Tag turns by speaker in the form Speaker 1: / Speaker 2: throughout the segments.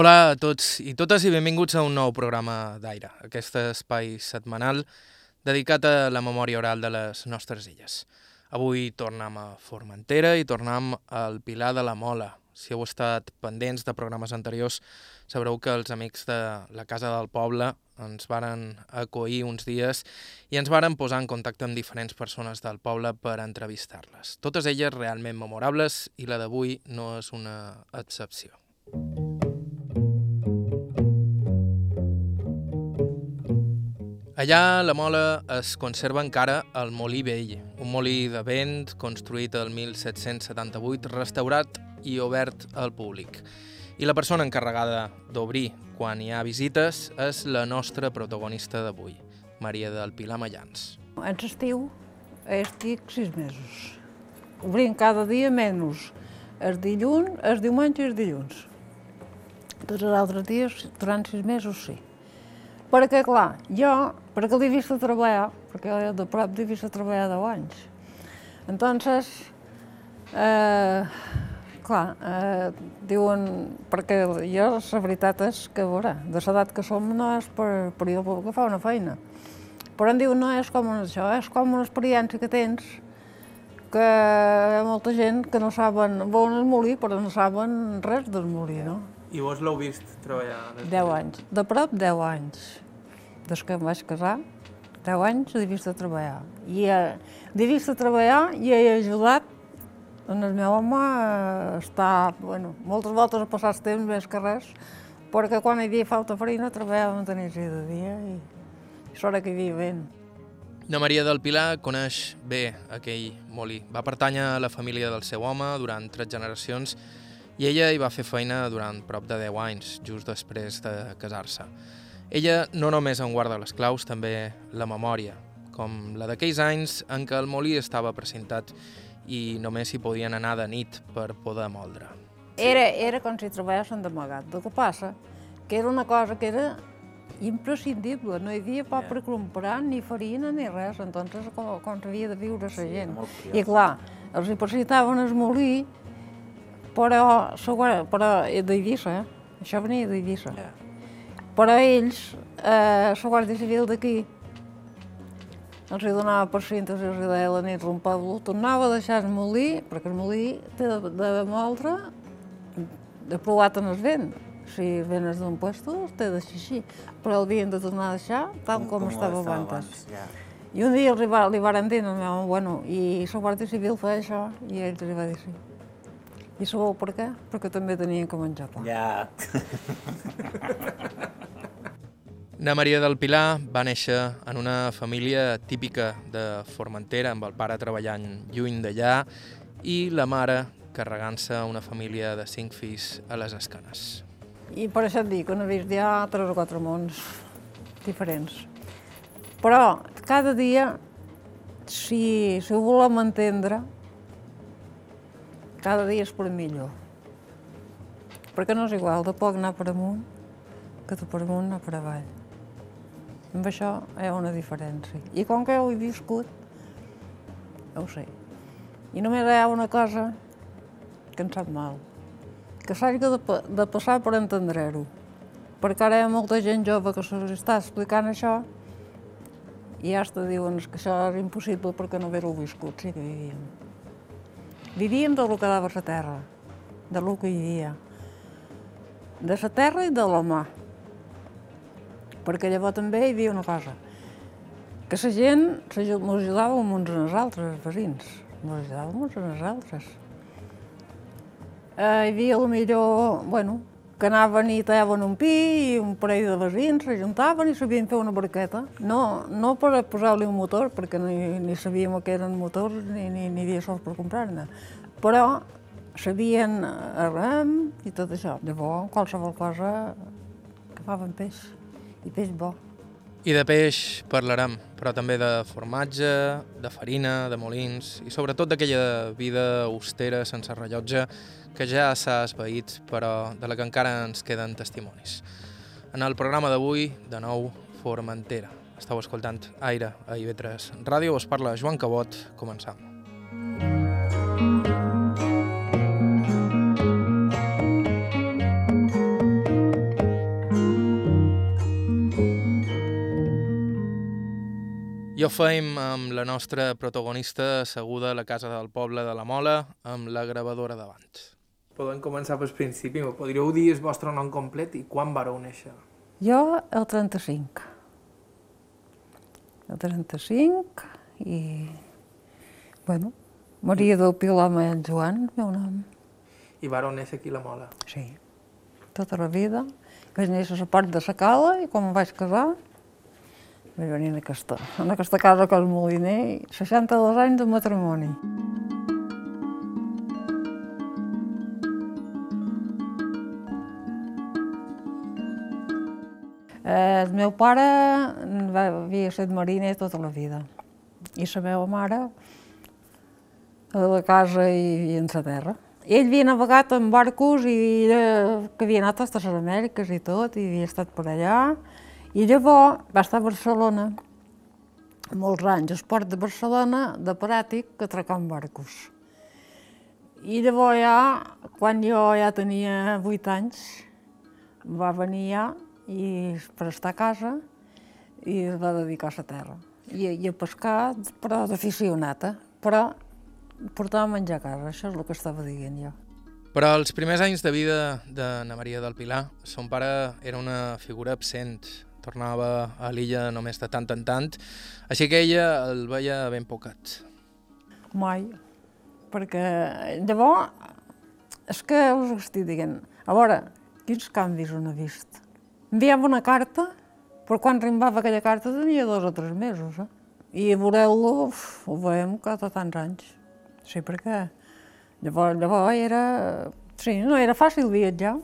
Speaker 1: Hola a tots i totes i benvinguts a un nou programa d'Aire, aquest espai setmanal dedicat a la memòria oral de les nostres illes. Avui tornem a Formentera i tornem al Pilar de la Mola. Si heu estat pendents de programes anteriors, sabreu que els amics de la Casa del Poble ens varen acollir uns dies i ens varen posar en contacte amb diferents persones del poble per entrevistar-les. Totes elles realment memorables i la d'avui no és una excepció. Allà la Mola es conserva encara el Molí Vell, un molí de vent construït el 1778, restaurat i obert al públic. I la persona encarregada d'obrir quan hi ha visites és la nostra protagonista d'avui, Maria del Pilar Mallans.
Speaker 2: En estiu estic sis mesos. Obrim cada dia menys el dilluns, el diumenge i el dilluns. Tots els altres dies, durant sis mesos, sí. Perquè, clar, jo, perquè l'he vist treballar, perquè de prop l'he vist treballar 10 anys. Entonces, eh, clar, eh, diuen, perquè jo la veritat és que, a veure, de l'edat que som no és per, per jo que fa una feina. Però em diuen, no és com això, és com una experiència que tens que hi ha molta gent que no saben, volen el molí, però no saben res del molí, no?
Speaker 1: I vos l'heu vist treballar?
Speaker 2: 10 anys. De prop, 10 anys. Des que em vaig casar, 10 anys he vist de treballar. I eh, vist de treballar i he ajudat en el meu home a estar, bueno, moltes voltes a passar el temps més que res, perquè quan hi havia falta farina treballàvem a tenir de dia i, i sort que hi havia vent.
Speaker 1: Na Maria del Pilar coneix bé aquell molí. Va pertànyer a la família del seu home durant tres generacions i ella hi va fer feina durant prop de 10 anys, just després de casar-se. Ella no només en guarda les claus, també la memòria, com la d'aquells anys en què el molí estava precintat i només hi podien anar de nit per poder moldre.
Speaker 2: Era, era com si treballessin d'amagat. El que passa que era una cosa que era imprescindible, no hi havia pa per comprar ni farina ni res, entonces com, com havia de viure la gent. I clar, els hi presentaven el molí, però, però d'Eivissa, eh? això venia d'Eivissa. Yeah. Però ells, eh, la Guàrdia Civil d'aquí, els hi donava per cintes i els hi deia la nit un poble, tornava a deixar el molí, perquè el molí té de, de moldre de provat en el vent. Si venes d'un puesto, té de així. Però el havien de tornar a deixar tal com, com estava abans. Ja. I un dia li, va, li varen dir al meu bueno, i la Guàrdia Civil fa això, i ell li va dir sí. I sabeu per què? Perquè també tenien que menjar pa.
Speaker 3: Ja.
Speaker 1: Na Maria del Pilar va néixer en una família típica de Formentera, amb el pare treballant lluny d'allà i la mare carregant-se una família de cinc fills a les escanes.
Speaker 2: I per això et dic he vist ja tres o quatre mons diferents. Però cada dia, si, si ho volem entendre, cada dia és per millor. Perquè no és igual de poc anar per amunt que de per amunt anar per avall. Amb això hi ha una diferència. I com que ho he viscut, ho sé. I només hi ha una cosa que em sap mal, que s'hagi de, de passar per entendre-ho. Perquè ara hi ha molta gent jove que se'ls està explicant això i ja te diuen que això és impossible perquè no haver-ho viscut, sí que vivíem. Vivíem del que dava la terra, de lo que hi havia. De la terra i de l'home. Perquè llavors també hi havia una cosa, que la gent m'ajudava uns als altres, els veïns. M'ajudàvem uns als altres. Eh, hi havia millor, bueno, que anaven i tallaven un pi i un parell de veïns s'ajuntaven i sabien fer una barqueta. No, no per posar-li un motor, perquè ni, ni sabíem què eren motors ni, ni, ni havia sols per comprar-ne, però sabien a rem i tot això. Llavors, qualsevol cosa que faven peix, i peix bo.
Speaker 1: I de peix parlarem, però també de formatge, de farina, de molins i sobretot d'aquella vida austera, sense rellotge, que ja s'ha esveït, però de la que encara ens queden testimonis. En el programa d'avui, de nou, Formentera. Estau escoltant Aire a IB3 Ràdio, us parla Joan Cabot, començam. I ho feim amb la nostra protagonista asseguda a la casa del poble de la Mola, amb la gravadora davant.
Speaker 3: Podem començar pel principi. Me podríeu dir el vostre nom complet i quan vareu néixer?
Speaker 2: Jo, el 35. El 35 i... Bueno, Maria del Pilar Maen Joan, el meu nom.
Speaker 3: I vareu néixer aquí a la Mola.
Speaker 2: Sí, tota la vida. Vaig néixer a la part de la cala i quan em vaig casar vaig venir en aquesta, en aquesta casa que el Moliner i 62 anys de matrimoni. Eh, el meu pare havia estat mariner tota la vida i la meva mare a la casa i, i en la terra. Ell havia navegat en barcos i eh, que havia anat a les Amèriques i tot, i havia estat per allà. I llavors va estar a Barcelona molts anys, al port de Barcelona, de pràctic, atracant barcos. I llavors ja, quan jo ja tenia vuit anys, va venir ja i per estar a casa i es va dedicar a la terra. I, i a pescar, però d'aficionata, però portava menjar a casa, això és el que estava dient jo.
Speaker 1: Però els primers anys de vida d'Anna Maria del Pilar, son pare era una figura absent, tornava a l'illa només de tant en tant, així que ella el veia ben pocat.
Speaker 2: Mai, perquè llavors, és que us estic dient, a veure, quins canvis on he vist. Enviava una carta, però quan rimbava aquella carta tenia dos o tres mesos, eh? I veureu-lo, ho veiem cada tants anys. Sí, perquè llavors, llavors era... Sí, no era fàcil viatjar.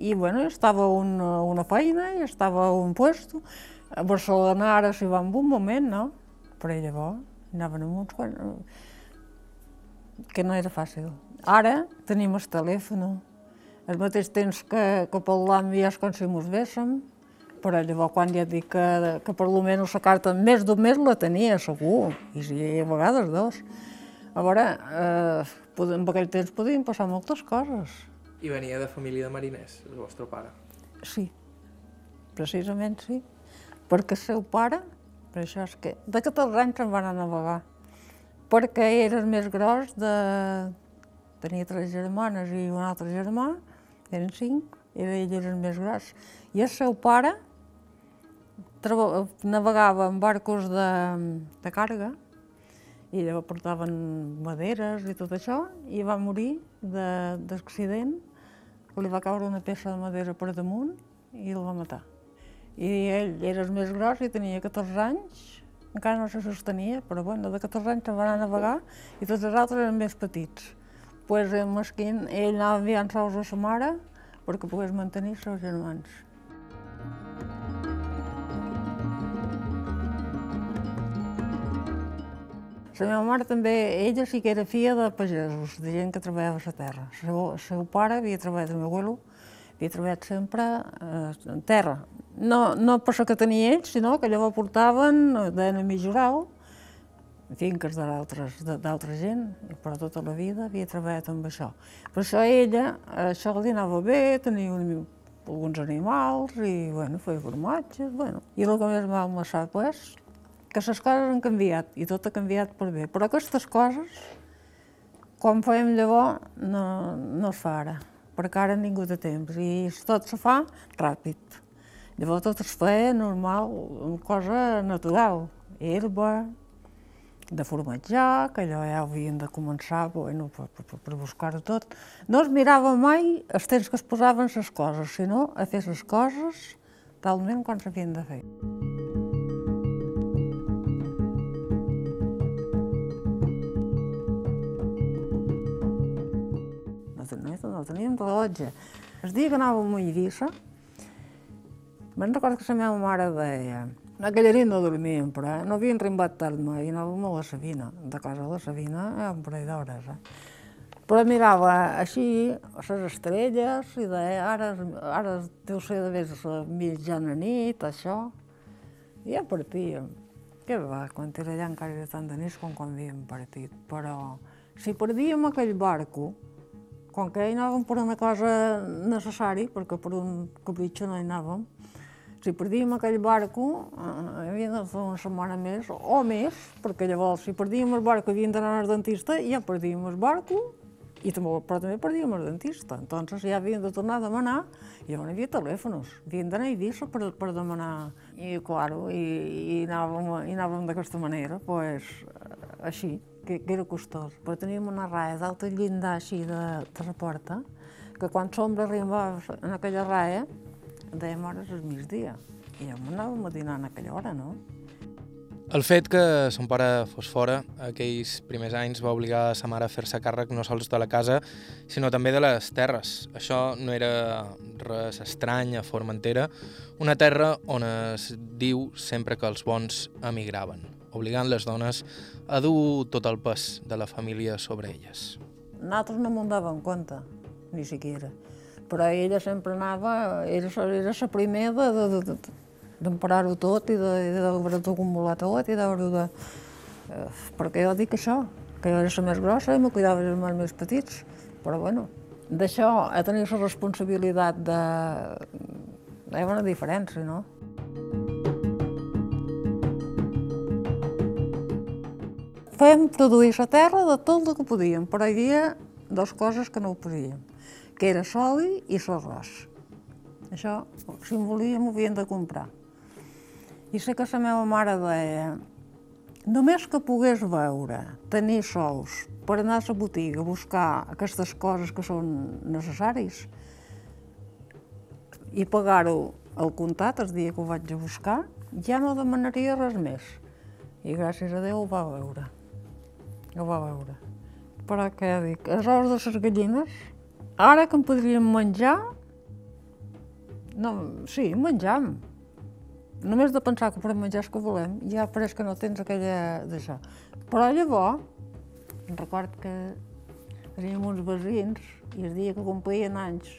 Speaker 2: I, bueno, estava una, una feina, estava un puesto. A Barcelona ara s'hi va en un moment, no? Però llavors anaven amb uns quants... que no era fàcil. Ara tenim el telèfon, al mateix temps que, que parlam ja és com si mos véssim, però llavors quan ja dic que, que per almenys la carta més d'un mes la tenia, segur, i sí, a vegades dos. A veure, eh, en aquell temps podien passar moltes coses.
Speaker 3: I venia de família de mariners, el vostre pare.
Speaker 2: Sí, precisament sí. Perquè el seu pare, per això és que de 14 anys se'n van a navegar, perquè era el més gros de... Tenia tres germanes i un altre germà, eren cinc, era ell era el més gros. I el seu pare navegava en barcos de, de càrrega, i llavors portaven maderes i tot això, i va morir de- d'accident, li va caure una peça de madera per damunt i el va matar. I ell era el més gros i tenia 14 anys, encara no se sostenia, però bueno, de 14 anys se'n va anar a navegar i tots els altres eren més petits. Pues el mesquín, ell anava enviant sous a sa mare perquè pogués mantenir els seus germans. La meva mare també, ella sí que era filla de pagesos, de gent que treballava a la terra. El seu, el seu pare havia treballat, el meu abuelo, havia treballat sempre eh, en terra. No, no per això que tenia ells, sinó que llavors portaven, eh, deien a millorar finques d'altra gent, però tota la vida havia treballat amb això. Per això ella, això li anava bé, tenia un, alguns animals i, bueno, feia formatges, bueno. I el que més m'ha sap és que les coses han canviat i tot ha canviat per bé. Però aquestes coses, quan fèiem llavors, no, no es fa ara, perquè ara ningú té temps i tot se fa ràpid. Llavors tot es feia normal, una cosa natural, herba, de formatjar, que allò ja havien de començar bueno, per, per, per buscar-ho tot. No es mirava mai els temps que es posaven les coses, sinó a fer les coses talment quan s'havien de fer. No, ten- no, no teníem rellotge. El dia que anàvem a Eivissa, me'n recordo que la meva mare deia aquella nit no dormíem, però no havien rimbat tard mai, anàvem a la Sabina, de casa de la Sabina, eh? un parell d'hores. Eh? Però mirava així les estrelles i deia ara, ara deu ser de més la mitjana nit, això. I ja partíem. Què va, quan era allà encara era tant de nit com quan havíem partit. Però si perdíem aquell barco, com que hi anàvem per una cosa necessària, perquè per un capritxo no hi anàvem, Si perdíem aquell barco, eh, havia de fer una setmana més o més, perquè llavors si perdíem el barco havíem d'anar al dentista ja perdíem el barco i també, però també perdíem el dentista. Entonces ja havíem de tornar a demanar i llavors hi havia telèfons, havíem d'anar a Eivissa per, per demanar. I, claro, i, i anàvem, i anàvem d'aquesta manera, pues, així, que, que era costós. Però teníem una raia d'alta llindar així de, de la porta, que quan l'ombra arribava en aquella raia, dèiem hores al migdia. I ja anàvem a dinar en aquella hora, no?
Speaker 1: El fet que son pare fos fora aquells primers anys va obligar sa mare a fer-se càrrec no sols de la casa, sinó també de les terres. Això no era res estrany a Formentera, una terra on es diu sempre que els bons emigraven, obligant les dones a dur tot el pes de la família sobre elles.
Speaker 2: Nosaltres no m'ho dàvem compte, ni siquiera però ella sempre anava, era, era la primera de, de, de, d'emparar-ho tot i d'haver-ho acumulat tot i d'haver-ho de... Eh, perquè jo dic això, que jo era la més grossa i me cuidava els germans més petits, però bueno, d'això a tenir la responsabilitat de... Hi ha una diferència, no? Fem produir la terra de tot el que podíem, però hi havia dues coses que no ho podíem que era soli i l'arròs. Això, si en volíem, ho havíem de comprar. I sé que la meva mare deia, només que pogués veure, tenir sous per anar a la botiga a buscar aquestes coses que són necessaris i pagar-ho al comptat el dia que ho vaig a buscar, ja no demanaria res més. I gràcies a Déu ho va veure. Ho va veure. Però què dic? Els ous de les gallines Ara que en podríem menjar, no, sí, menjam. Només de pensar que podem menjar el que volem, ja pareix que no tens aquella d'això. Però llavors, record que teníem uns veïns i el dia que complien anys,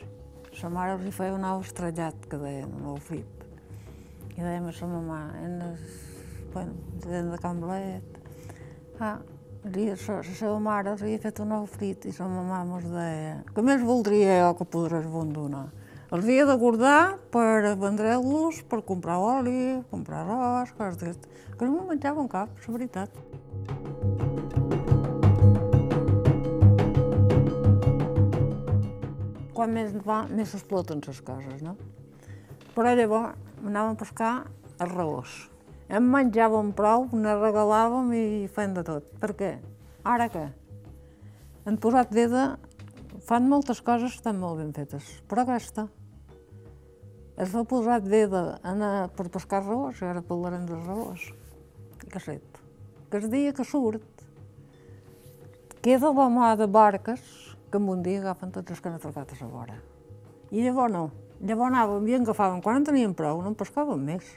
Speaker 2: sa mare els feia un ou estrellat, que deien, un ou frit. I dèiem a sa mamà, en les, bueno, de Can Blet, ah, la seva mare havia fet un ou frit i la mamà mos deia que més voldria jo que podràs donar. Els havia de guardar per vendre-los, per comprar oli, comprar arròs, coses d'aquestes, que no m'ho en cap, la veritat. Quan més va, més exploten les coses, no? Però llavors anàvem a pescar arròs en menjàvem prou, ne regalàvem i fem de tot. Per què? Ara què? Han posat veda, fan moltes coses que estan molt ben fetes, però aquesta es va posat veda anar per pescar arròs, i ara parlarem dels arròs. Què set? Que el dia que surt, queda la mà de barques que en un dia agafen tots els que han atracat a la vora. I llavors no. Llavors anàvem i agafàvem. Quan en teníem prou, no en pescàvem més.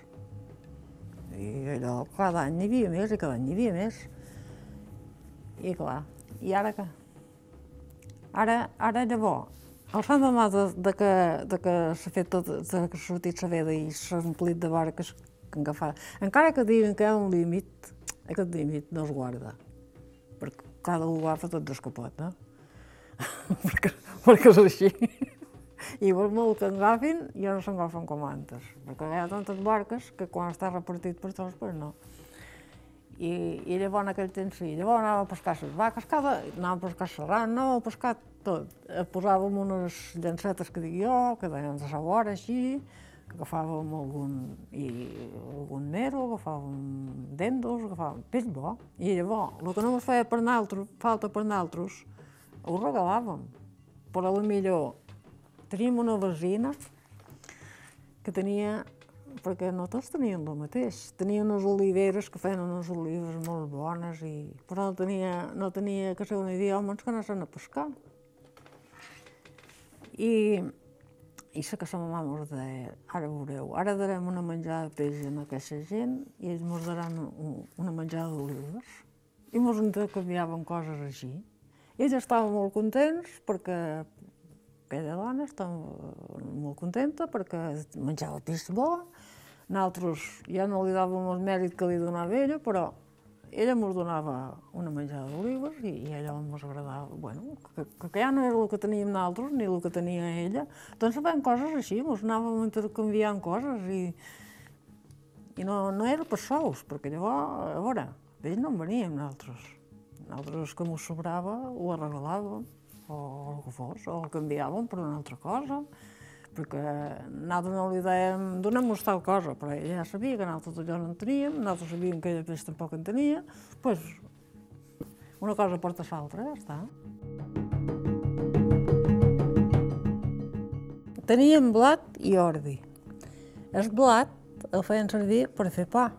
Speaker 2: I allò, cada any n'hi havia més i cada any n'hi havia més. I clar, i ara què? Ara, ara llavors, el sant demà de, de que, de que s'ha fet tot, de que s'ha sortit la veda i s'ha omplit de barques que han agafat, encara que diguin que hi ha un límit, aquest límit no es guarda, perquè cada un agafa tot descapot, no? perquè, perquè és així i per molt que agafin, ja no s'agafen com antes, perquè hi ha tantes barques que quan està repartit per tots, pues no. I, i llavors aquell temps sí, llavors anàvem a pescar les vaques, cada, anàvem a pescar serrant, anàvem a pescar tot. Eh, posàvem unes llancetes que dic jo, que deien de sabor així, agafàvem algun, i, algun mero, agafàvem dendos, agafàvem peix bo. I llavors, el que no ens feia per naltros, falta per naltros, ho regalàvem. Però a millor Teníem una vecina que tenia, perquè no tots tenien el mateix, tenia unes oliveres que feien unes olives molt bones, i, però no tenia, no tenia que ser un idioma que anessin a pescar. I, i sé que la mamà mos deia, ara veureu, ara darem una menjada de peix a aquesta gent i ells mos daran una menjada d'olives. I mos intercanviaven coses així. Ells estaven molt contents perquè aquella dona està molt contenta perquè menjava peix bo, nosaltres ja no li dàvem el mèrit que li donava ella, però ella mos donava una menjada d'olives i, i allò ens agradava, bueno, que, que ja no era el que teníem nosaltres ni el que tenia ella. Doncs fèiem coses així, mos anàvem intercanviant coses i, i no, no era per sous, perquè llavors, a veure, d'ells no en veníem nosaltres. Nosaltres que mos sobrava ho arregalàvem, o el que fos, o el canviàvem per una altra cosa perquè nosaltres no li dèiem, donem-nos tal cosa, però ella ja sabia que nosaltres allò no en teníem, nosaltres sabíem que ella peix tampoc en tenia, doncs una cosa porta l'altra, ja està. Teníem blat i ordi. El blat el feien servir per fer pa,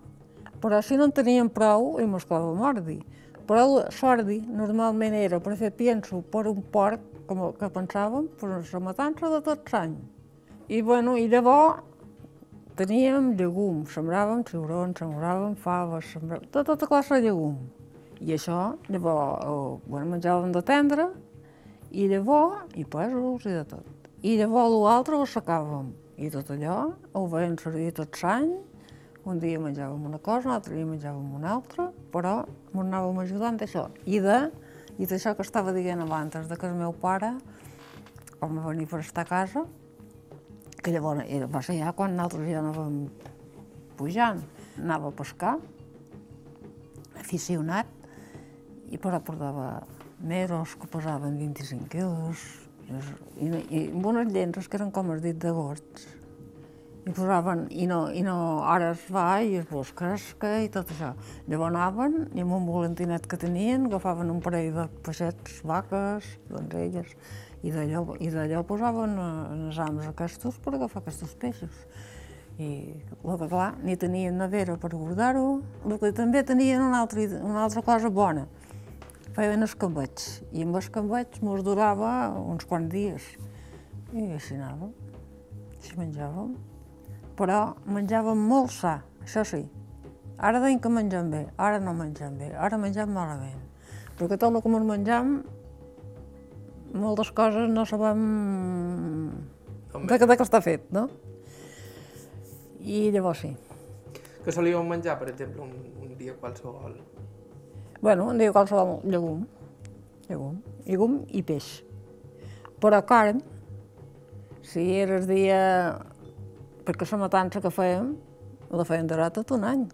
Speaker 2: però si no en teníem prou, hi mesclàvem ordi. Però l'ordi normalment era per fer pienso per un porc, com que pensàvem, per la matança de tot l'any. I, bueno, i llavors teníem llegums, sembràvem ciurons, sembràvem faves, sembràvem tota, tota classe de llegum. I això, llavors, bueno, menjàvem de tendre, i llavors, i pèsols i de tot. I llavors l'altre ho secàvem. I tot allò ho veiem servir tot l'any, un dia menjàvem una cosa, un altre dia menjàvem una altra, però ens anàvem ajudant d'això. I de, i d'això que estava dient abans, de que el meu pare, quan va venir per estar a casa, que llavors era, va ser ja quan nosaltres ja anàvem pujant. Anava a pescar, aficionat, i però portava meros que pesaven 25 quilos, i, i amb unes llences que eren com els dits de gots. I posaven, i no, i no, ara es va i es vos cresca i tot això. Llavors anaven i amb un volentinet que tenien agafaven un parell de peixets, vaques, donzelles, i d'allò posaven en els ams aquests per agafar aquests peixos. I el que clar, ni tenien nevera per guardar-ho, el que també tenien una altra, una altra cosa bona, feien escambets, i amb escambets mos durava uns quants dies. I així anàvem, així menjàvem. Però menjàvem molt sa, això sí. Ara deim que mengem bé, ara no mengem bé, ara mengem malament. Perquè tot el que ens menjam moltes coses no sabem de, de què està fet, no? I llavors sí.
Speaker 3: Que solíeu menjar, per exemple, un, un dia qualsevol?
Speaker 2: Bueno, un dia qualsevol llegum, llegum, llegum i peix. Però carn, si era el dia... Perquè la matança que fèiem, la fèiem durar tot un any.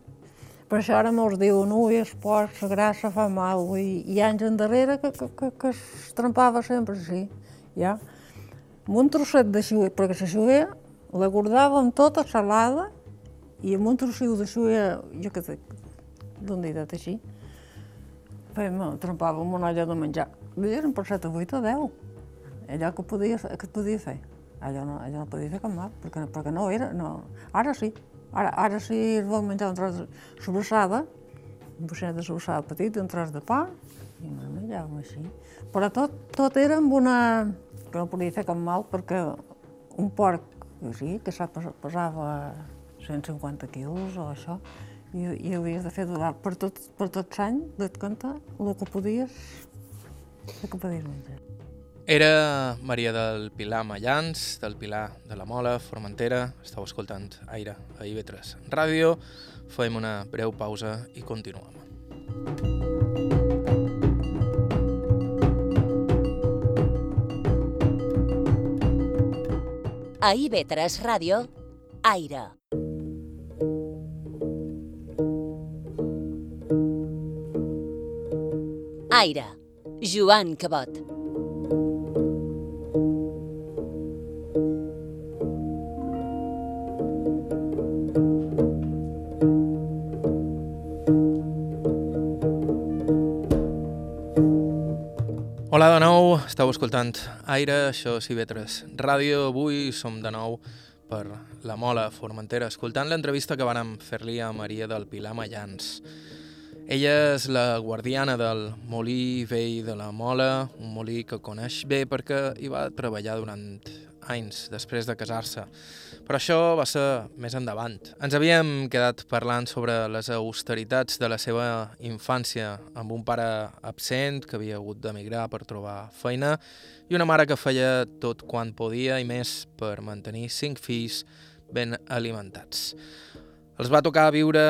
Speaker 2: Per això ara mos diuen, ui, es porc, la grassa fa mal, i, i anys endarrere que, que, que, que es trempava sempre així, ja. Amb un trosset de xuer, perquè la xuer la guardàvem tota salada i amb un trossiu de xuer, jo què sé, d'un dit així, fèiem, trempàvem una olla de menjar. Eren per 7 o 8 o 10, allò que podia, que podia fer. Allò no, allò no podia fer cap mal, perquè, perquè no era, no. Ara sí, Ara, ara si es vol menjar un tros de sobrassada, un boixet de sobrassada petit, un tros de pa, i no menjàvem així. Però tot, tot era amb una... que no podia fer cap mal, perquè un porc, sí, que pesava 150 quilos o això, i, i havies de fer durar per tot, per tot l'any, et compte, el que podies, el que podies menjar.
Speaker 1: Era Maria del Pilar Mallans, del Pilar de la Mola, Formentera. Estau escoltant Aire a IB3 Ràdio. Fem una breu pausa i continuem.
Speaker 4: A IB3 Ràdio, Aire. Aire, Joan Cabot.
Speaker 1: Hola de nou, esteu escoltant Aire, això és IB3 Ràdio. Avui som de nou per la Mola Formentera, escoltant l'entrevista que vàrem fer-li a Maria del Pilar Mallans. Ella és la guardiana del molí vell de la Mola, un molí que coneix bé perquè hi va treballar durant anys després de casar-se. Però això va ser més endavant. Ens havíem quedat parlant sobre les austeritats de la seva infància, amb un pare absent que havia hagut d'emigrar per trobar feina i una mare que feia tot quan podia i més per mantenir cinc fills ben alimentats. Els va tocar viure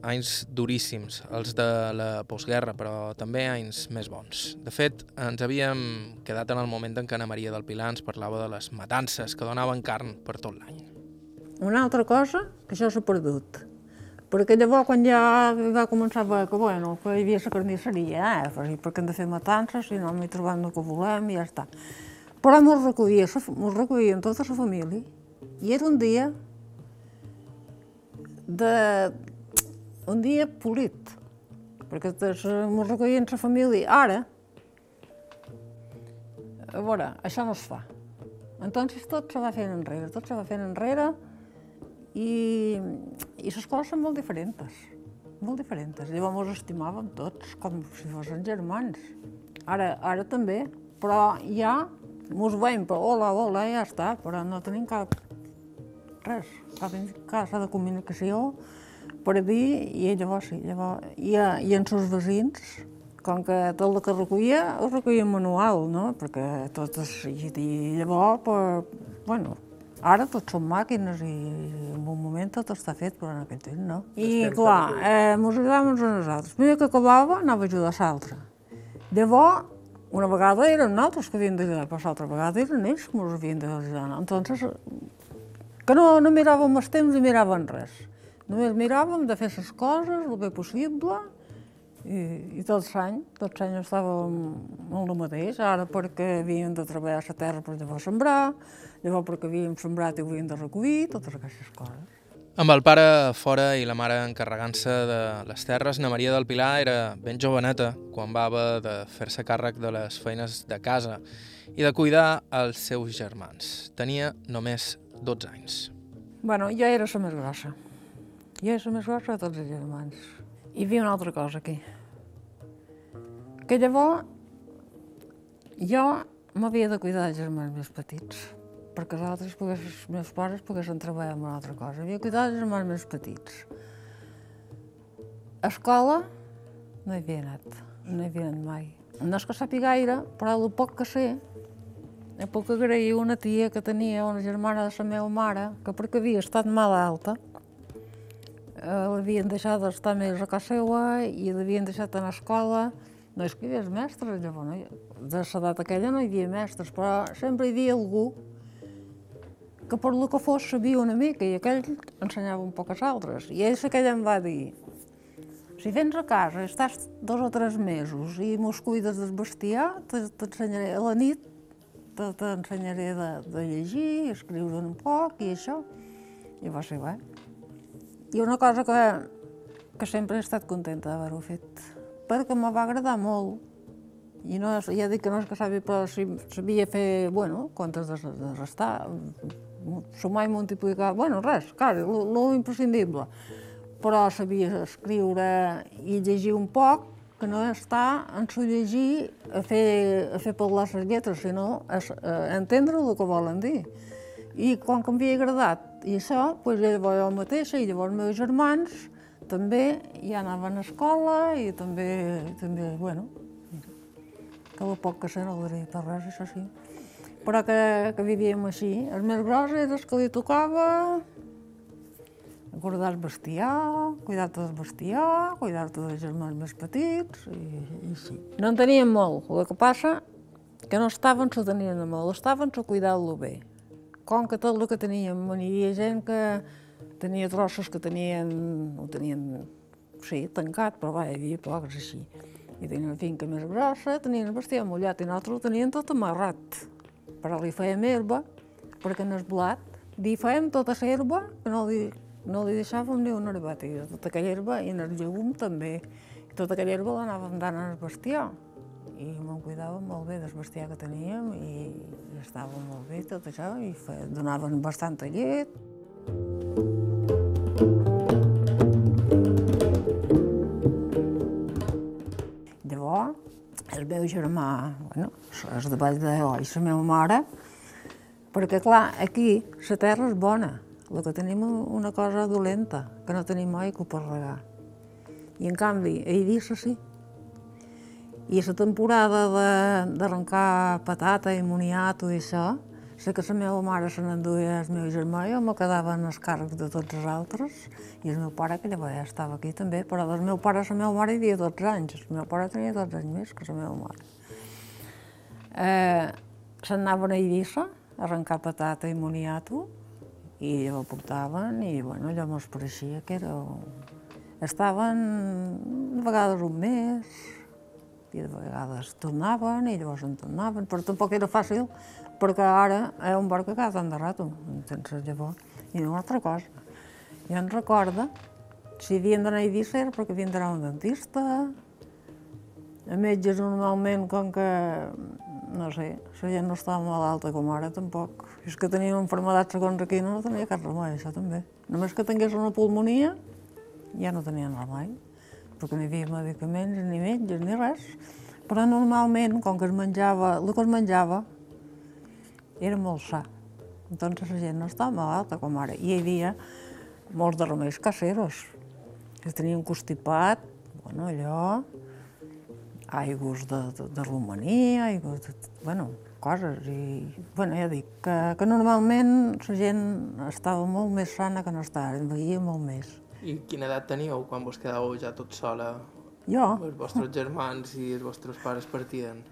Speaker 1: anys duríssims, els de la postguerra, però també anys més bons. De fet, ens havíem quedat en el moment en què Ana Maria del Pilar ens parlava de les matances que donaven carn per tot l'any.
Speaker 2: Una altra cosa, que això s'ha perdut. Perquè llavors, quan ja va començar a veure que, bueno, que hi havia la carnisseria, eh, perquè hem de fer matances, si no m'hi trobem el que volem i ja està. Però mos recollia, mos recollien tota la família, i era un dia de... un dia polit, perquè ens recollien la família. Ara, a veure, això no es fa. Entonces tot se va fent enrere, tot se va fent enrere i, i les coses són molt diferents, molt diferents. Llavors ens estimàvem tots com si fossin germans. Ara, ara també, però ja mos veiem, però hola, hola, ja està, però no tenim cap res, cap casa de comunicació per dir, i llavors sí, llavors, i, i en seus veïns, com que tot el que recollia, ho recollia manual, no? Perquè tot és, i llavors, per, bueno, ara tot són màquines i en un moment tot està fet, però en aquell temps no. I clar, eh, mos ajudàvem uns a nosaltres. Primer que acabava, anava a ajudar l'altre. Llavors, una vegada eren nosaltres que havíem d'ajudar, però l'altra vegada eren ells que ens havien d'ajudar. Entonces, que no, no miràvem els temps i miràvem res. Només miràvem de fer les coses el bé possible i, i tot l'any, tot l'any estàvem en el mateix, ara perquè havíem de treballar la terra per llavors sembrar, llavors perquè havíem sembrat i havíem de recollir, totes aquestes coses.
Speaker 1: Amb el pare fora i la mare encarregant-se de les terres, na Maria del Pilar era ben joveneta quan va haver de fer-se càrrec de les feines de casa i de cuidar els seus germans. Tenia només 12 anys.
Speaker 2: Bueno, jo era la més grossa. Jo era la més grossa de tots els germans. Hi havia una altra cosa aquí. Que llavors jo m'havia de cuidar dels germans més petits, perquè els altres, pogués, els meus pares poguessin treballar en una altra cosa. Havia de cuidar dels germans més petits. A escola no hi havia anat, no hi havia anat mai. No és que sàpiga gaire, però el poc que sé, i puc agrair una tia que tenia, una germana de la meva mare, que perquè havia estat malalta, eh, l'havien deixat d'estar més a casa seva i l'havien deixat a l'escola. No és que hi hagués mestres, llavors, de l'edat aquella no hi havia mestres, però sempre hi havia algú que per lo que fos sabia una mica i aquell ensenyava un poc als altres. I ell aquell em va dir, si vens a casa estàs dos o tres mesos i mos cuides del bestiar, t'ensenyaré a la nit t'ensenyaré de, de llegir, escriure un poc i això. I va ser bé. I una cosa que, que sempre he estat contenta d'haver-ho fet, perquè me va agradar molt. I no, ja dic que no és que sabia, però sabia fer, bueno, comptes de, de restar, sumar i multiplicar, bueno, res, clar, lo imprescindible. Però sabia escriure i llegir un poc, que no està en s'ho llegir a fer, a fer parlar les lletres, sinó a, a entendre el que volen dir. I com que m'havia agradat i això, doncs llavors jo mateixa i llavors els meus germans també ja anaven a escola i també, també bueno, que el poc que sé no diria per res, això sí. Però que, que vivíem així. El més gros era el que li tocava guardar el bestiar, cuidar-te del bestiar, cuidar-te dels germans més petits, i, i sí. No en teníem molt, el que passa que no estaven s'ho tenien de molt, estaven s'ho cuidant-lo bé. Com que tot el que teníem, hi havia gent que tenia trossos que tenien, ho tenien, sí, tancat, però va, hi havia pocs així. I tenien una finca més grossa, tenien el bestiar mullat i nosaltres ho tenien tot amarrat. Però li fèiem herba, perquè no és blat, li fèiem tota herba, no li no li deixàvem ni una herbata, i tota aquella herba, i en el llegum també. I tota aquella herba l'anàvem dant al bestiar. I me'n cuidàvem molt bé del bestiar que teníem i, estava molt bé tot això, i donaven bastanta llet. Llavors, el meu germà, bueno, és de Vall d'O i la meva mare, perquè clar, aquí la terra és bona, el que tenim una cosa dolenta, que no tenim aigua per regar. I en canvi, a Eivissa sí. I la temporada d'arrencar patata i moniato i això, sé que la meva mare se n'enduia el meu germà, jo me quedava en els càrrecs de tots els altres, i el meu pare, que llavors ja estava aquí també, però del meu pare la meva mare hi havia 12 anys, el meu pare tenia 12 anys més que la meva mare. Eh, se'n anaven a Eivissa, a arrencar patata i moniato, i ho portaven, i bueno, allò mos pareixia que era... Estaven de vegades un mes, i de vegades tornaven, i llavors en tornaven, però tampoc era fàcil, perquè ara és un bar que tant de rato, sense llavors. I una altra cosa, jo em recorda, si havien d'anar a Eivissa era perquè havien d'anar un dentista, a metges normalment, com que, no sé, la gent no estava malalta com ara tampoc. És que teníem enfermedats segons aquí, no tenia cap remei, això també. Només que tingués una pulmonia, ja no tenien remei, perquè no hi havia medicaments, ni metges, ni res. Però normalment, com que es menjava, el que es menjava era molt sa. Entonces la gent no estava malalta com ara. I hi havia molts de remeis caseros, que tenien constipat, bueno, allò, aigües de, de, de romania, aigües de, bueno, coses. I, bueno, ja dic, que, que normalment la gent estava molt més sana que no està ara, envellia molt més.
Speaker 3: I quina edat teníeu quan vos quedàveu ja tot sola?
Speaker 2: Jo
Speaker 3: Els vostres germans i els vostres pares partien?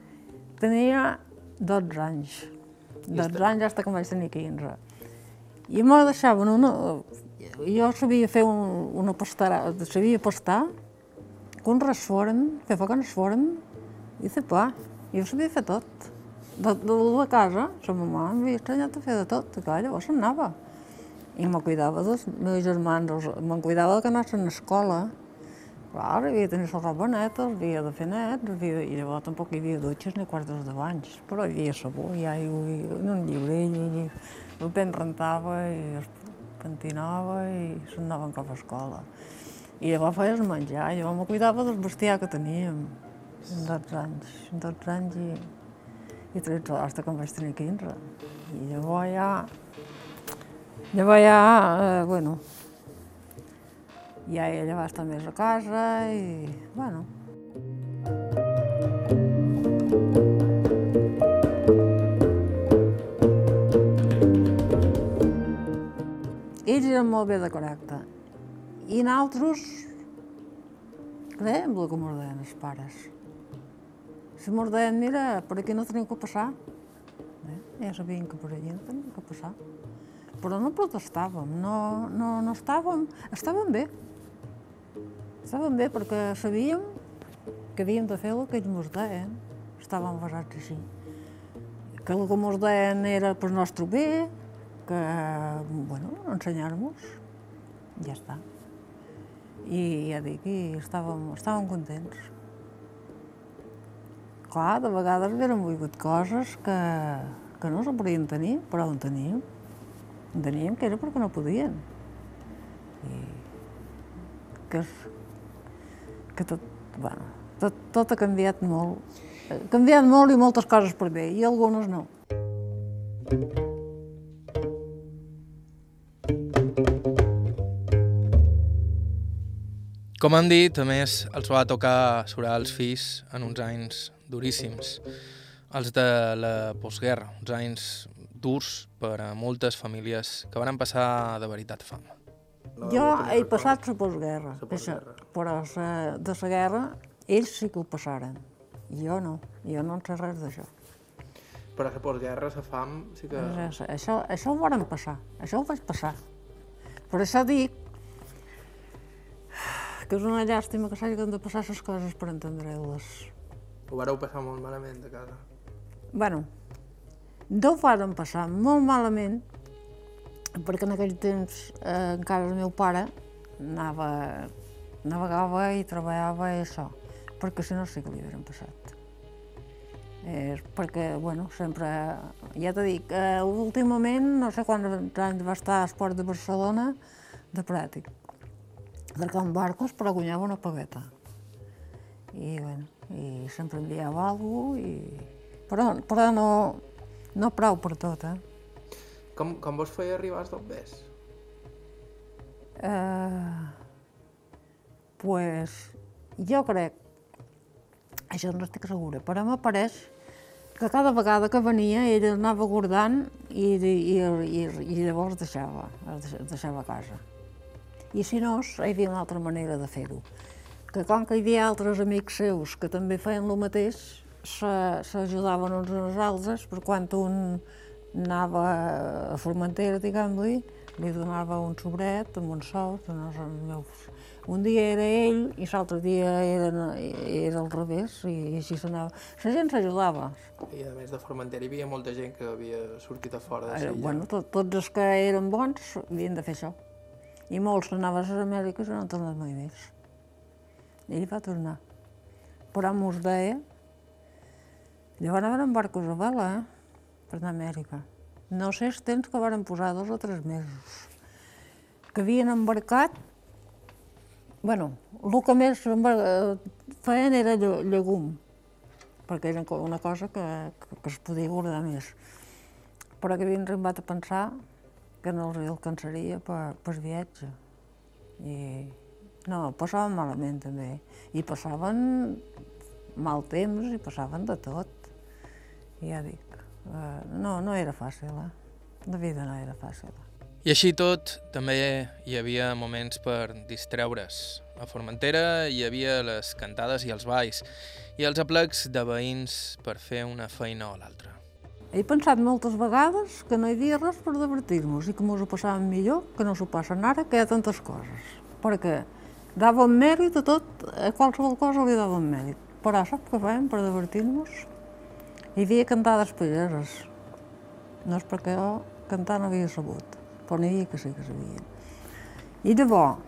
Speaker 2: tenia 12 anys. 12 anys fins que vaig tenir 15. I me deixaven una... Jo sabia fer un, una pastara, sabia pastar, con rasforen, fer fa con rasforen, i fer pa. Jo sabia fer tot. De, de la casa, la mamà m'havia ensenyat a fer de tot, que llavors se'n anava. I me cuidava dels meus germans, me'n cuidava que anessin a escola. Clar, havia de tenir la roba neta, havia de fer net, havia... i llavors tampoc hi havia dutxes ni quartos de banys, però hi havia sabó i aigua, i un llibrell, i el pen rentava i es pentinava i se'n anaven cap a escola. I llavors feies menjar, jo me cuidava del bestiar que teníem, amb 12 anys, amb 12 anys i, i 13 hasta que em vaig tenir 15. I llavors ja, llavors ja, eh, bueno, ja ella va estar més a casa i, bueno, ells eren molt bé de caràcter. I nosaltres creiem el que ens deien els pares. Si ens deien, mira, per aquí no tenim que passar, eh? ja sabien que per allí no tenim que passar. Però no protestàvem, no, no, no estàvem, estàvem bé. Estàvem bé perquè sabíem que havíem de fer el que ells ens deien. Estàvem basats així. Que el que ens deien era per nostre bé, que, bueno, ensenyar-nos, ja està. I ja dic, i estàvem, estàvem contents. Clar, de vegades hagueren volgut coses que, que no se podien tenir, però en teníem. En teníem que era perquè no podien. I que, que tot, bueno, tot, tot ha canviat molt. Ha canviat molt i moltes coses per bé, i algunes no.
Speaker 1: Com hem dit, a més, els va tocar surar els fills en uns anys duríssims, els de la postguerra, uns anys durs per a moltes famílies que van passar de veritat fam.
Speaker 2: Jo he passat la postguerra, però sa- de la guerra ells sí que ho passaren. Jo no, jo no en sé res d'això.
Speaker 3: Però la postguerra, la fam, sí que...
Speaker 2: Això, això, això ho varen passar, això ho vaig passar. Per això dic que és una llàstima que s'hagin de passar les coses per entendre-les.
Speaker 3: Ho vareu passar molt malament a casa.
Speaker 2: bueno, no ho varen passar molt malament, perquè en aquell temps eh, encara el meu pare anava, navegava i treballava i això, perquè si no sí que li hagueren passat. Eh, perquè, bueno, sempre, ja t'he dit, eh, últimament, no sé quants anys va estar a Esport de Barcelona, de pràctic, cercant barcos, però guanyava una pagueta. I, bueno, i sempre enviava alguna cosa, i... però, però no, no prou per tot, eh?
Speaker 3: Com, com vos feia arribar els?
Speaker 2: Eh, pues, jo crec, això no estic segura, però m'apareix que cada vegada que venia ella anava guardant i, i, i, i llavors deixava, deixava a casa. I si no, hi havia una altra manera de fer-ho. Que com que hi havia altres amics seus que també feien el mateix, s'ajudaven uns als altres, per quan un anava a Formentera, diguem-li, li donava un sobret amb un sou, els meus un dia era ell i l'altre dia era, era al revés i, i així s'anava. La gent s'ajudava.
Speaker 3: I a més de Formentera hi havia molta gent que havia sortit a fora de
Speaker 2: Silla.
Speaker 3: Eh,
Speaker 2: bueno, tot, tots els que eren bons havien de fer això. I molts anaven a les Amèriques i no han tornat mai més. I ell va tornar. Però mos deia... Llavors anaven amb barcos a vela, eh? Per anar a Amèrica. No sé els temps que varen posar dos o tres mesos. Que havien embarcat bueno, el que més feien era llegum, perquè era una cosa que, que, que es podia guardar més. Però que havien arribat a pensar que no els alcançaria per, per viatge. I no, passaven malament també. I passaven mal temps i passaven de tot. I ja dic, eh, no, no era fàcil, eh? La vida no era fàcil.
Speaker 1: I així tot, també hi havia moments per distreure's. A Formentera hi havia les cantades i els balls, i els aplecs de veïns per fer una feina o l'altra.
Speaker 2: He pensat moltes vegades que no hi havia res per divertir-nos i que ens ho passàvem millor que no s'ho passen ara, que hi ha tantes coses. Perquè dàvem mèrit a tot, a qualsevol cosa li dàvem mèrit. Però sap què fèiem per divertir-nos? Hi havia cantades pageses. No és perquè jo cantar no havia sabut però n'hi havia que sí que sabien. I llavors,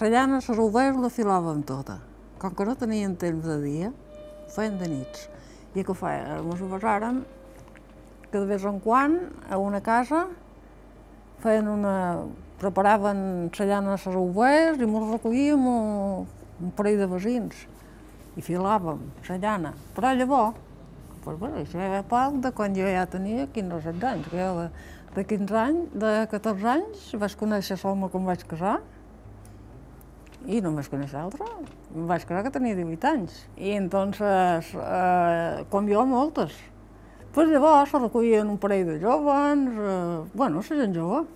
Speaker 2: la llana, les ovelles la filàvem tota. Com que no tenien temps de dia, feien de nits. I què feien? Ens ho passàrem que de vez en quan a una casa feien una... preparaven la llana les ovelles i ens recollíem un, un parell de vecins i filàvem la llana. Però llavors, pues, bueno, això era part de quan jo ja tenia 15 o 16 anys, que jo de 15 anys, de 14 anys, vaig conèixer l'home em vaig casar, i no vaig conèixer altre. Em vaig casar que tenia 18 anys. I entonces, eh, com jo, moltes. Pues llavors se recollien un parell de joves, eh, bueno, la gent jove,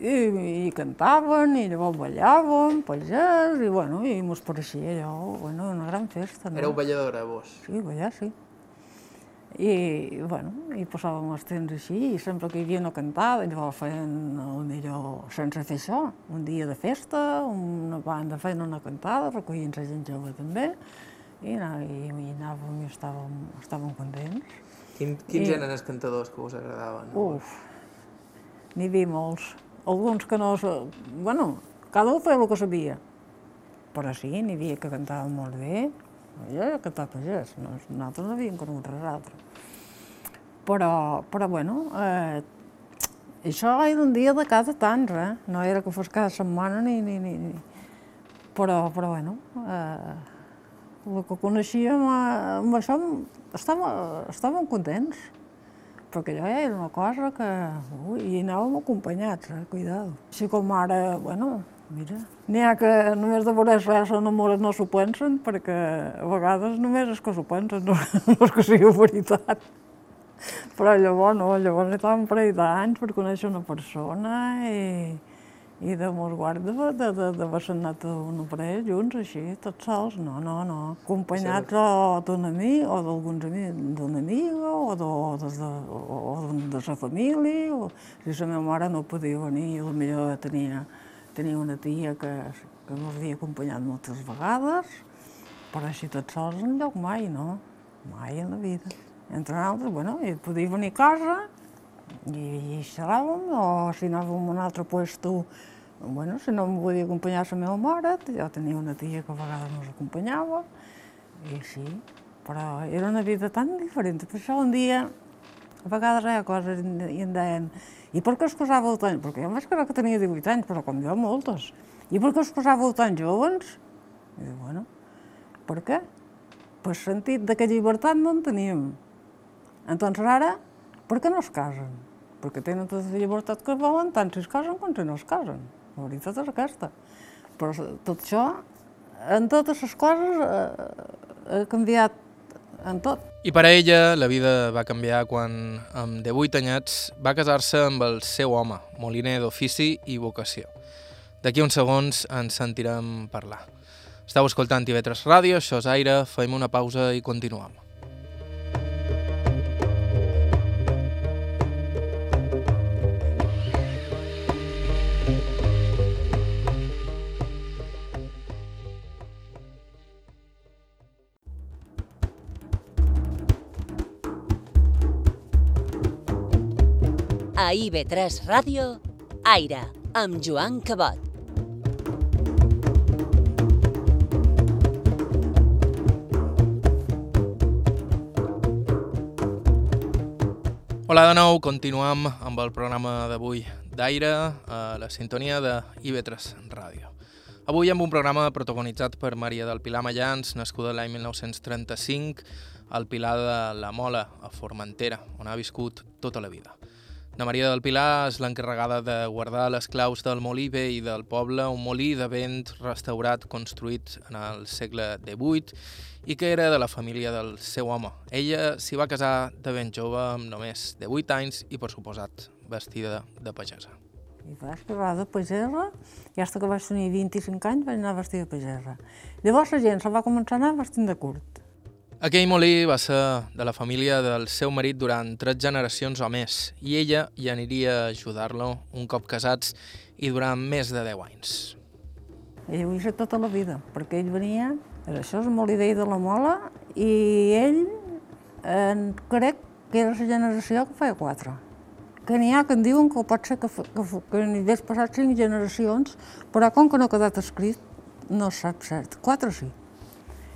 Speaker 2: i, i cantaven, i llavors ballàvem, pagès, i bueno, i mos pareixia allò, bueno, una gran festa. No?
Speaker 3: Éreu balladora, vos?
Speaker 2: Sí, ballar, sí. I, bueno, i passàvem els temps així, i sempre que hi havia una cantada, llavors feien, millor sense fer això, un dia de festa, una banda feien una cantada, recollien la gent jove també, i, i, i anàvem i estàvem, estàvem contents.
Speaker 3: Quin, quins I, eren els cantadors que us agradaven?
Speaker 2: Uf, n'hi havia molts. Alguns que no... Bueno, cada un feia el que sabia, però sí, n'hi havia que cantaven molt bé, jo he cantat pagès, nosaltres no havíem conegut res altre. Però, però bueno, eh, això era un dia de cada tants, eh? No era que fos cada setmana ni... ni, ni, ni. Però, però bueno, eh, el que coneixíem, eh, amb això estàvem, estàvem contents, perquè allò ja era una cosa que... Ui, i anàvem acompanyats, eh? Cuidado. Així com ara, bueno, mira, n'hi ha que només de veure res o no, s'ho pensen, perquè a vegades només és que s'ho pensen, no, no és que sigui veritat. Però llavors no, llavors estàvem un parell d'anys per conèixer una persona i, i de mos guard de, de, de, de anat un parell junts, així, tots sols, no, no, no. Acompanyats sí. o d'un amic, o d'alguns amics, d'una amiga, o de, o de, de, o de la família, o si la meva mare no podia venir, potser tenia Tenia una tia que, que m'havia acompanyat moltes vegades, però així tot sols enlloc mai, no? Mai en la vida. Entre altres, bueno, i podia venir a casa i, i xerràvem, o si anàvem a un altre puesto, bueno, si no em podia acompanyar la meva mare, jo tenia una tia que a vegades ens acompanyava, i sí, però era una vida tan diferent. Per això un dia, a vegades hi ha coses i em deien, i per què us casàveu tant? Perquè jo em vaig casar que tenia 18 anys, però com jo moltes. I per què us casàveu tan joves? I dic, bueno, per què? Per sentit de que llibertat no en teníem. Entonces ara, per què no es casen? Perquè tenen tota la llibertat que volen, tant si es casen com si no es casen. La veritat és aquesta. Però tot això, en totes les coses, eh, ha canviat en tot.
Speaker 1: I per a ella, la vida va canviar quan, amb 18 anyats, va casar-se amb el seu home, moliner d'ofici i vocació. D'aquí uns segons ens sentirem parlar. Estau escoltant TV3 Ràdio, això és Aire, fem una pausa i continuem.
Speaker 4: A IB3 Ràdio, Aire, amb Joan Cabot.
Speaker 1: Hola de nou, continuem amb el programa d'avui d'Aire a la sintonia de IB3 Ràdio. Avui amb un programa protagonitzat per Maria del Pilar Mallans, nascuda l'any 1935 al Pilar de la Mola, a Formentera, on ha viscut tota la vida. Na Maria del Pilar és l'encarregada de guardar les claus del molí vell del poble, un molí de vent restaurat construït en el segle XVIII i que era de la família del seu home. Ella s'hi va casar de ben jove, amb només de 8 anys i, per suposat, vestida de pagesa.
Speaker 2: I vaig casar de pagesa, i fins que vaig tenir 25 anys vaig anar vestida de pagesa. Llavors la gent se va començar a anar vestint de curt.
Speaker 1: Aquell molí va ser de la família del seu marit durant tres generacions o més, i ella hi aniria a ajudar-lo un cop casats i durant més de 10 anys.
Speaker 2: Ell ho tota la vida, perquè ell venia, això és molí vell de la Mola, i ell eh, crec que era la generació que feia quatre. Que n'hi ha que en diuen que pot ser que, que, que n'hi hagués passat cinc generacions, però com que no ha quedat escrit, no sap cert. Quatre sí.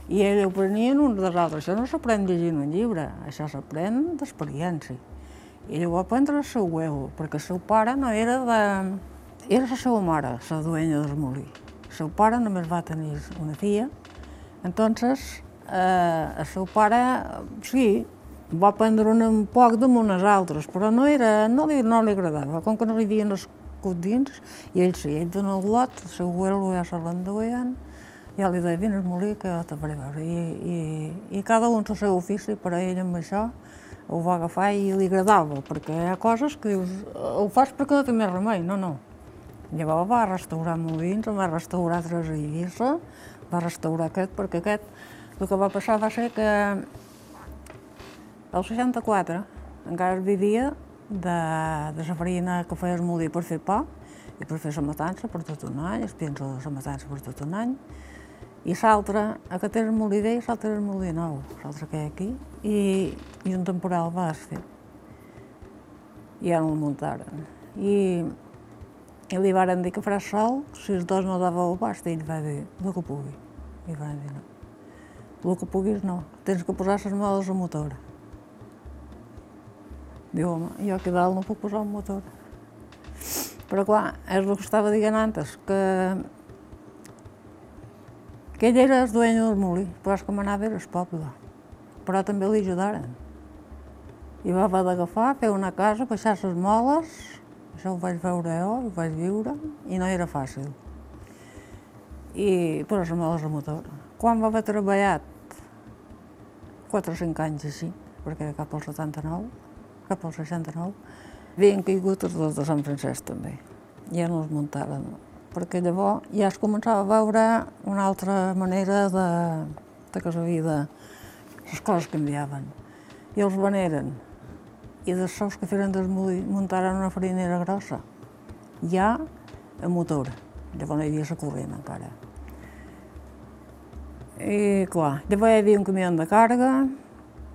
Speaker 2: I ell ho prenien uns dels altres. Això no s'aprèn llegint un llibre, això s'aprèn d'experiència. I ell ho va aprendre al seu huevo, perquè el seu pare no era de... Era la seva mare, la duenya del molí. El seu pare només va tenir una filla, entonces eh, el seu pare, sí, va prendre un poc damunt els altres, però no, era, no, li, no li agradava, com que no li havien nascut dins, i ell sí, ell dona el lot, el seu huelo ja se l'enduien, ja li deia, vine al molí que faré veure. I, i, I cada un el seu ofici, per a ell amb això, ho va agafar i li agradava, perquè hi ha coses que dius, ho fas perquè no té més remei, no, no. Llavors va restaurar molins, va restaurar tres a Eivissa, va restaurar aquest, perquè aquest, el que va passar va ser que el 64 encara vivia de, de la farina que feia el molí per fer pa i per fer la matança per tot un any, els pienso de la matança per tot un any, i l'altre, era el molí vell, l'altre era el molí nou, l'altre que hi ha aquí, i, i un temporal va fer. I no el muntaren. I, i li varen dir que farà sol, si els dos no dava el bast, i ell va dir, el que pugui. I va dir, no. El que puguis no, tens que posar les modes al motor. Diu, home, jo aquí dalt no puc posar un motor. Però clar, és el que estava dient antes, que, que ell era el dueño del molí, però és que manava era el poble. Però també li ajudaren. I va haver d'agafar, fer una casa, baixar les moles, això ho vaig veure jo, ho vaig viure, i no era fàcil. I posar les moles al motor. Quan va haver treballat? 4 o 5 anys així, perquè era cap al 79, cap al 69, havien caigut els dos de Sant Francesc també. Ja no els muntaren, perquè llavors ja es començava a veure una altra manera de, de que la vida, les coses canviaven. I els veneren, i dels sous que feren molí muntaren una farinera grossa, ja a motor, llavors no hi havia la corrent encara. I clar, llavors hi havia un camió de càrrega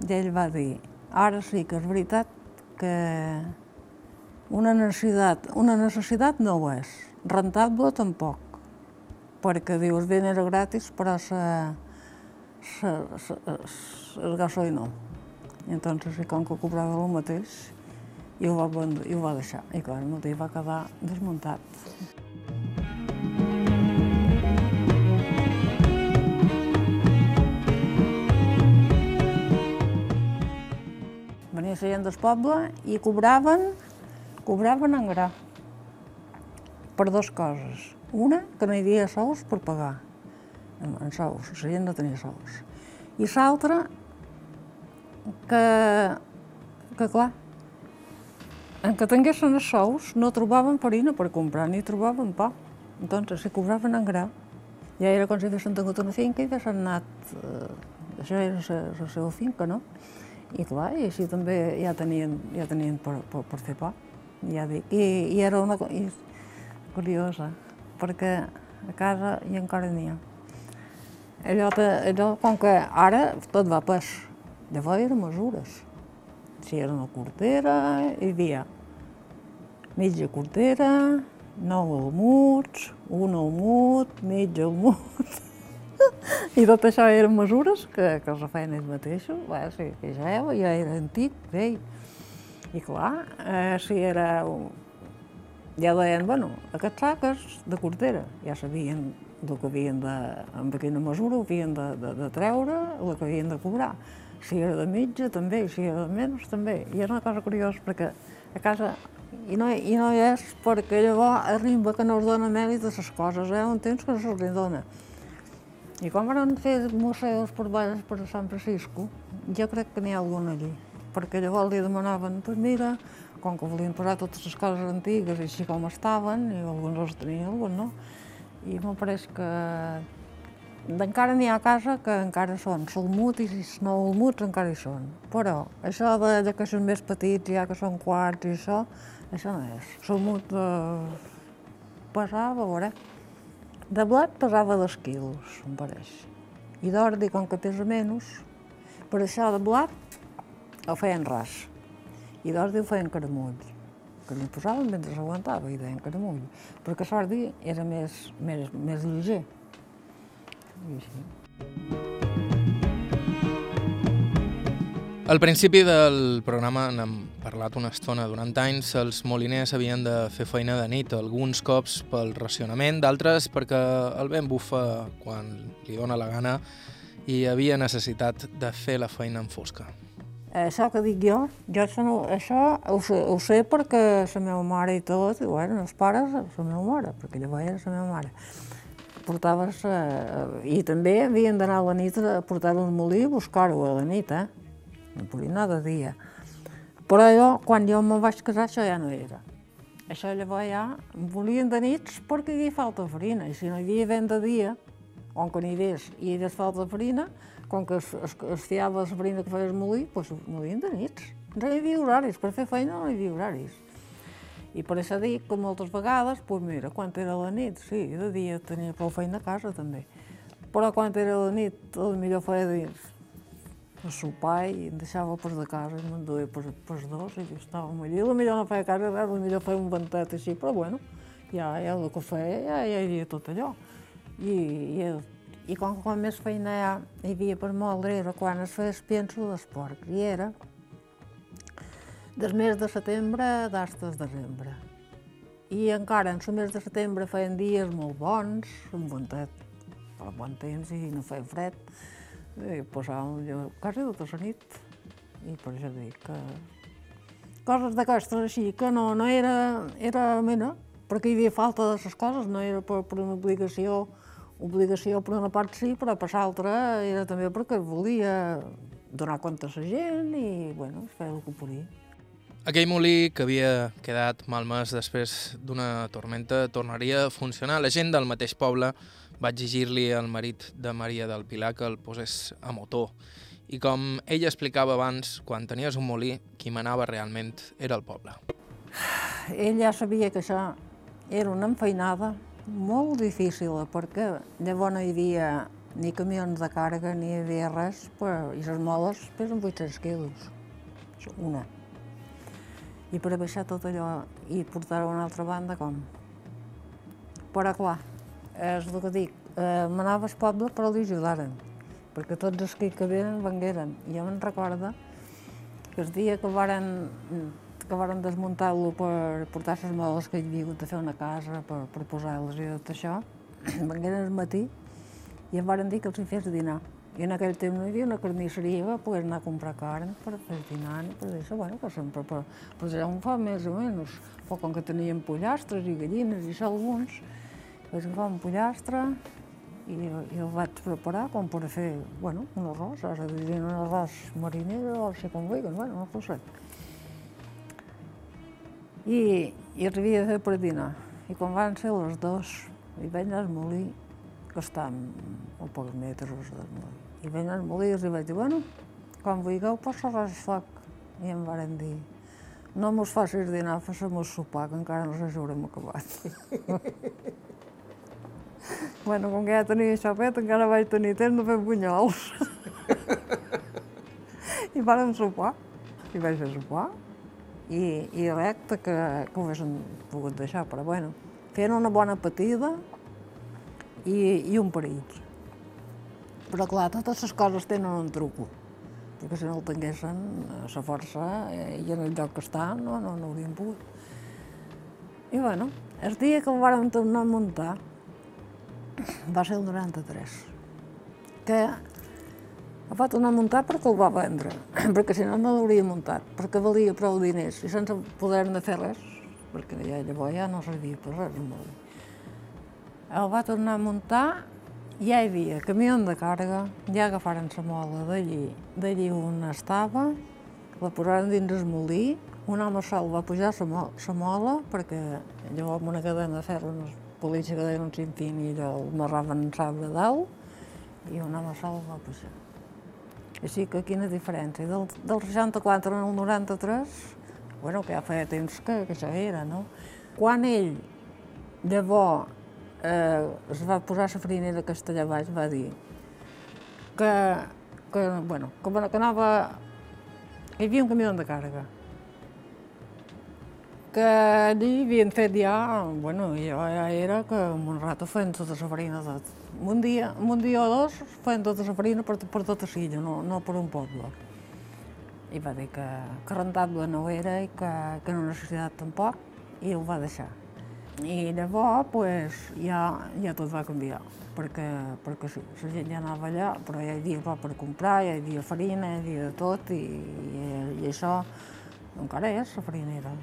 Speaker 2: i ell va dir, ara sí que és veritat que una necessitat, una necessitat no ho és, rentable tampoc, perquè dius, era gratis, però sa, sa, sa, el gasoil no. I entonces, i com que cobrava el mateix, i ho va, vendre, i ho va deixar. I clar, el matí va quedar desmuntat. Venia la gent del poble i cobraven, cobraven en gra per dues coses. Una, que no hi havia sous per pagar, en, en sous, la gent no tenia sous. I l'altra, que, que clar, en que tinguessin els sous no trobaven farina per comprar ni trobaven pa. Entonces, si cobraven en gra, ja era com si haguessin tingut una finca i haguessin anat... Eh, això era la, la seva finca, no? I clar, i així també ja tenien, ja tenien per, per, per fer pa, ja dic. I, i era una cosa curiosa, perquè a casa i encara n'hi ha. Allò, te, allò, com que ara tot va pas, llavors eren mesures. Si era una cortera, hi havia mitja cortera, nou almuts, un almut, mig almut. I tot això eren mesures que, que els feien ells mateixos, bé, sí, que ja, ja era antic, vell. I clar, eh, si era... Ja deien, bueno, aquests saques de cortera, ja sabien el que havien de, amb quina mesura ho havien de, de, de treure, el que havien de cobrar. Si era de mitja, també, si era de menys, també. I era una cosa curiosa, perquè a casa i no, i no és perquè llavors arriba que no es dona mèrit a les coses, eh? un temps que no se'ls dona. I quan van fer museus per baix per Sant Francisco, jo crec que n'hi ha algun allí, perquè llavors li demanaven, doncs mira, com que volien posar totes les coses antigues així com estaven, i alguns els tenien, alguns no, i me pareix que encara n'hi ha a casa que encara són salmut i els nou almuts encara hi són. Però això de, de que són més petits, ja que són quarts i això, això no és. Salmut de... pesava, a veure, de blat pesava dos quilos, em pareix. I d'ordi, com que pesa menys, per això de blat el feien ras. I d'ordi ho feien caramull, que li posaven mentre s'aguantava i deien caramull, perquè l'ordi era més, més, més lleger. I així.
Speaker 1: Al principi del programa n'hem parlat una estona. Durant anys els moliners havien de fer feina de nit, alguns cops pel racionament, d'altres perquè el vent bufa quan li dóna la gana i havia necessitat de fer la feina en fosca.
Speaker 2: Això que dic jo, jo això, no, això ho, sé, ho sé perquè la meva mare i tot, i bueno, els pares, la meva mare, perquè llavors era la meva mare. Portaves, eh, i també havien d'anar a la nit a portar un molí i buscar-ho a la nit, eh? no podia anar de dia. Però jo, quan jo me vaig casar, això ja no era. Això llavors ja volien de nits perquè hi havia falta farina, i si no hi havia vent de dia, on que n'hi hagués hi hagués falta farina, com que es, es, es fiava la farina que feies molí, doncs molien de nits. No hi havia horaris, per fer feina no hi havia horaris. I per això dic que moltes vegades, doncs mira, quan era la nit, sí, de dia tenia prou feina a casa també. Però quan era la nit, el millor feia dins a sopar i em deixava per de casa i m'enduia per, per dos i estàvem allí. La millor no feia casa, la millor feia un ventet així, però bueno, ja, ja el feia, ja, ja hi havia tot allò. I, i, i quan, quan més feina ja hi havia per moldre era quan es feia pienso d'esport, i era del mes de setembre d'hastes desembre. I encara en el mes de setembre feien dies molt bons, un ventet per bon temps i no feia fred, i posàvem allò quasi tota la nit. I per això dic que coses d'aquestes així, que no, no era, era mena, perquè hi havia falta de les coses, no era per, per una obligació, obligació per una part sí, però per l'altra era també perquè volia donar compte a la gent i, bueno, feia el que podia.
Speaker 1: Aquell molí que havia quedat malmès després d'una tormenta tornaria a funcionar. La gent del mateix poble va exigir-li al marit de Maria del Pilar que el posés a motor. I com ella explicava abans, quan tenies un molí, qui manava realment era el poble.
Speaker 2: Ell ja sabia que això era una enfeinada molt difícil, perquè llavors no hi havia ni camions de càrrega, ni hi havia res, però, i les moles pesen 800 quilos, una. I per baixar tot allò i portar-ho a una altra banda, com? Però clar, és el que dic, eh, m'anava al poble però li ajudaren, perquè tots els que hi caberen vengueren. I jo me'n recorda que el dia que varen, que varen desmuntar-lo per portar les moles que hi havia de fer una casa, per, per posar-les i tot això, vengueren al matí i em varen dir que els hi fes dinar. I en aquell temps no hi havia una carnisseria per poder anar a comprar carn per fer dinar, per dir això, bueno, que sempre, per, per ja un fa més o menys. Però com que tenien pollastres i gallines i això alguns, vaig agafar un pollastre, i, i el vaig preparar com per fer, bueno, un arròs, ara dirien un arròs mariner o no com vulguin, bueno, no ho sé. I, i havia de fer per dinar. I quan van ser les dos, i vaig anar al molí, que està a pocs metres del molí. I vaig anar al molí i els vaig dir, bueno, quan vulgueu posa res al foc. I em varen dir, no mos facis dinar, fes-mos sopar, que encara no ens haurem acabat. bueno, com que ja tenia això fet, encara vaig tenir temps de fer bunyols. I vàrem sopar, i vaig fer sopar, i, i recte que, que ho haguéssim pogut deixar, però bueno, fent una bona patida i, i un perill. Però clar, totes les coses tenen un truco, perquè si no el tinguessin a la força eh, i en el lloc que està no, no, no haurien pogut. I bueno, el dia que el vàrem tornar a muntar va ser el 93, que va tornar a muntar perquè el va vendre, perquè si no, no l'hauria muntat, perquè valia prou diners i sense poder de fer res, perquè ja, llavors ja no servia per res. No. El va tornar a muntar, ja hi havia camió de càrrega, ja agafaren la mola d'allí, d'allí on estava, la posaren dins el molí, un home sol va pujar la mo mola, perquè llavors amb una cadena de ferro, els policia que deien un cintín i allò el marraven en sal de dalt, i un home sol va pujar. Així que quina diferència. Del, del 64 al 93, bueno, que ja feia temps que, que això era, no? Quan ell, llavors, eh, es va posar la farinera castellà baix, va dir que, que, bueno, que, que anava... Hi havia un camió de càrrega, que allí havien fet ja, bueno, jo ja era que un rato feien tota la farina, tot. Un dia, un dia o dos feien tota la farina per, per tota Silla, no, no per un poble. I va dir que, que rentable no era i que, que no necessitat tampoc, i ho va deixar. I llavors, pues, ja, ja tot va canviar, perquè, perquè sí, la gent ja anava allà, però ja hi havia pa per comprar, ja hi havia farina, hi havia de tot, i, i, i això encara és la farinera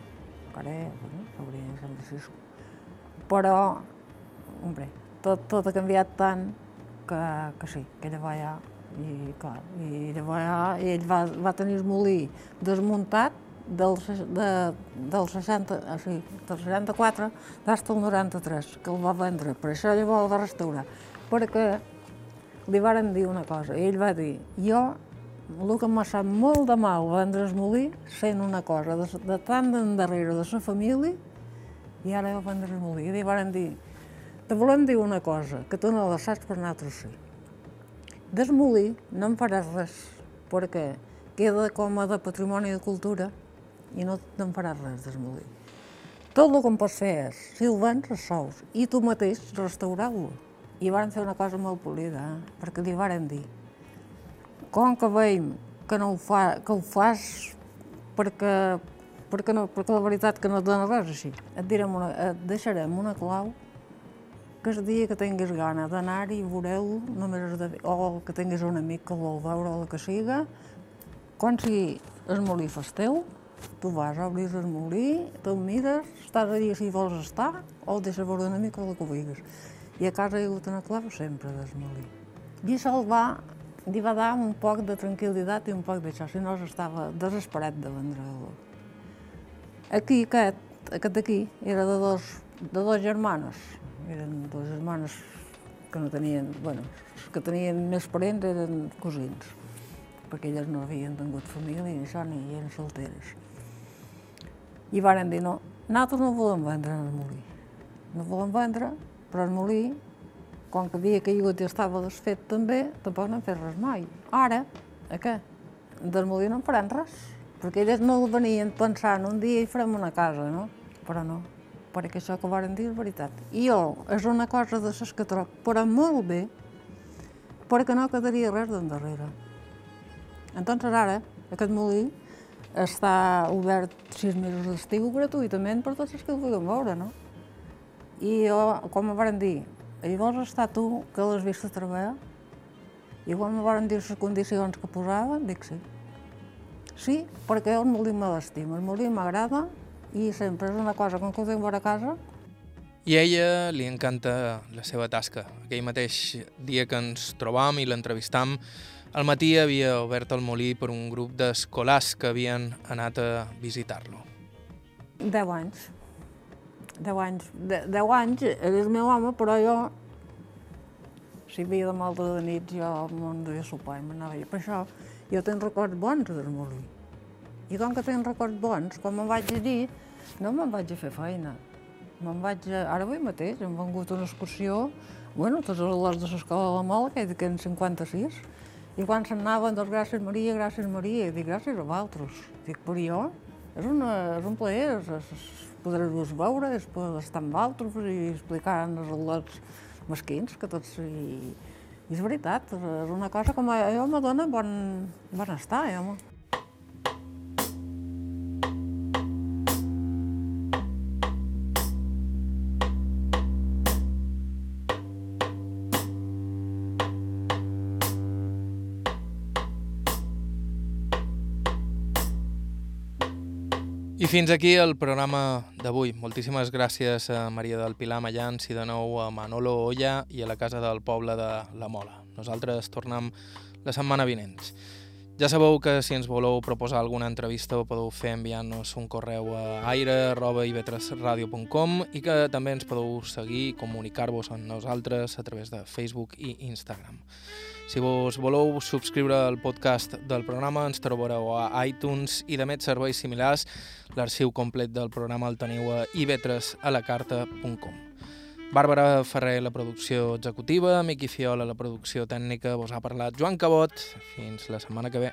Speaker 2: encara és, bueno, la farinera. Però, hombre, tot, tot ha canviat tant que, que sí, que llavors ja, i clar, i llavors ja, i ell va, va tenir el molí desmuntat del, de, del, 60, o sigui, del 64 fins al 93, que el va vendre. Per això llavors el va restaurar. Perquè li varen dir una cosa, i ell va dir, jo el que m'ha sap molt de mal vendre el molí, sent una cosa de, de tant d'endarrere de la família, i ara va vendre el molí. I li varen dir, te volem dir una cosa, que tu no la saps per nosaltres sí. Des molí no en faràs res, perquè queda com a de patrimoni de cultura i no te'n faràs res des molí. Tot el que em pots fer és, si el vens, sous, i tu mateix restaurar-lo. I van fer una cosa molt polida, eh? perquè li varen dir, com que veiem que, no ho, fa, que ho fas perquè, perquè, no, perquè la veritat que no et dona res així, et, direm una, et deixarem una clau que el dia que tinguis gana d'anar-hi veureu només de, o que tinguis un amic que vol veure el que siga, quan si el molí fas teu, tu vas, obris el molí, te'l mires, estàs allà si vols estar, o deixes veure un amic o el que vulguis. I a casa hi ha hagut una clau sempre del molí. I això el va li va dar un poc de tranquil·litat i un poc d'això, si no estava desesperat de vendre-lo. Aquí, aquest, aquest d'aquí, era de dos, de dos germanes. Eren dos germanes que no tenien, bueno, que tenien més parents eren cosins, perquè elles no havien tingut família ni això, ni eren solteres. I varen dir, no, nosaltres no volem vendre el molí. No volem vendre, però el molí com que havia caigut i estava desfet també, tampoc no han fet res mai. Ara, a què? Del molí no en faran res, perquè elles no venien pensant un dia i farem una casa, no? Però no, perquè això que varen dir és veritat. I jo, és una cosa de les que trobo, però molt bé, perquè no quedaria res d'endarrere. Entonces ara, aquest molí està obert sis mesos d'estiu gratuïtament per tots els que el vulguin veure, no? I jo, com em van dir, i vols estar tu, que l'has vist treballar? I quan me van dir les condicions que posaven, dic sí. Sí, perquè el molí me l'estima, el molí m'agrada i sempre és una cosa, com que ho tinc a casa,
Speaker 1: I a ella li encanta la seva tasca. Aquell mateix dia que ens trobam i l'entrevistam, al matí havia obert el molí per un grup d'escolars que havien anat a visitar-lo.
Speaker 2: Deu anys. Deu anys. De, deu anys era el meu home, però jo, si havia de mal de nit, jo me'n duia a sopar i m'anava a Per això jo tenc records bons del molí. I com que tenc records bons, quan me'n vaig a dir, no me'n vaig a fer feina. Me'n vaig a... Ara avui mateix hem vengut una excursió, bueno, tots els alumnes de l'escola de la Mola, que eren 56, i quan se'n anaven, doncs gràcies Maria, gràcies Maria, i dic gràcies a vosaltres. Dic, per jo, és, una, és un plaer, és, és poder-vos veure, és poder estar amb vosaltres i explicar als alumnes mesquins, que tots... I, i és veritat, és una cosa que a jo me dona bon, bon estar, eh,
Speaker 1: I fins aquí el programa d'avui. Moltíssimes gràcies a Maria del Pilar Mallans i de nou a Manolo Olla i a la Casa del Poble de la Mola. Nosaltres tornem la setmana vinents. Ja sabeu que si ens voleu proposar alguna entrevista ho podeu fer enviant-nos un correu a aire.ivetresradio.com i que també ens podeu seguir i comunicar-vos amb nosaltres a través de Facebook i Instagram. Si vos voleu subscriure al podcast del programa, ens trobareu a iTunes i de més serveis similars. L'arxiu complet del programa el teniu a ivetresalacarta.com. Bàrbara Ferrer, la producció executiva, Miqui Fiola, la producció tècnica, vos ha parlat Joan Cabot. Fins la setmana que ve.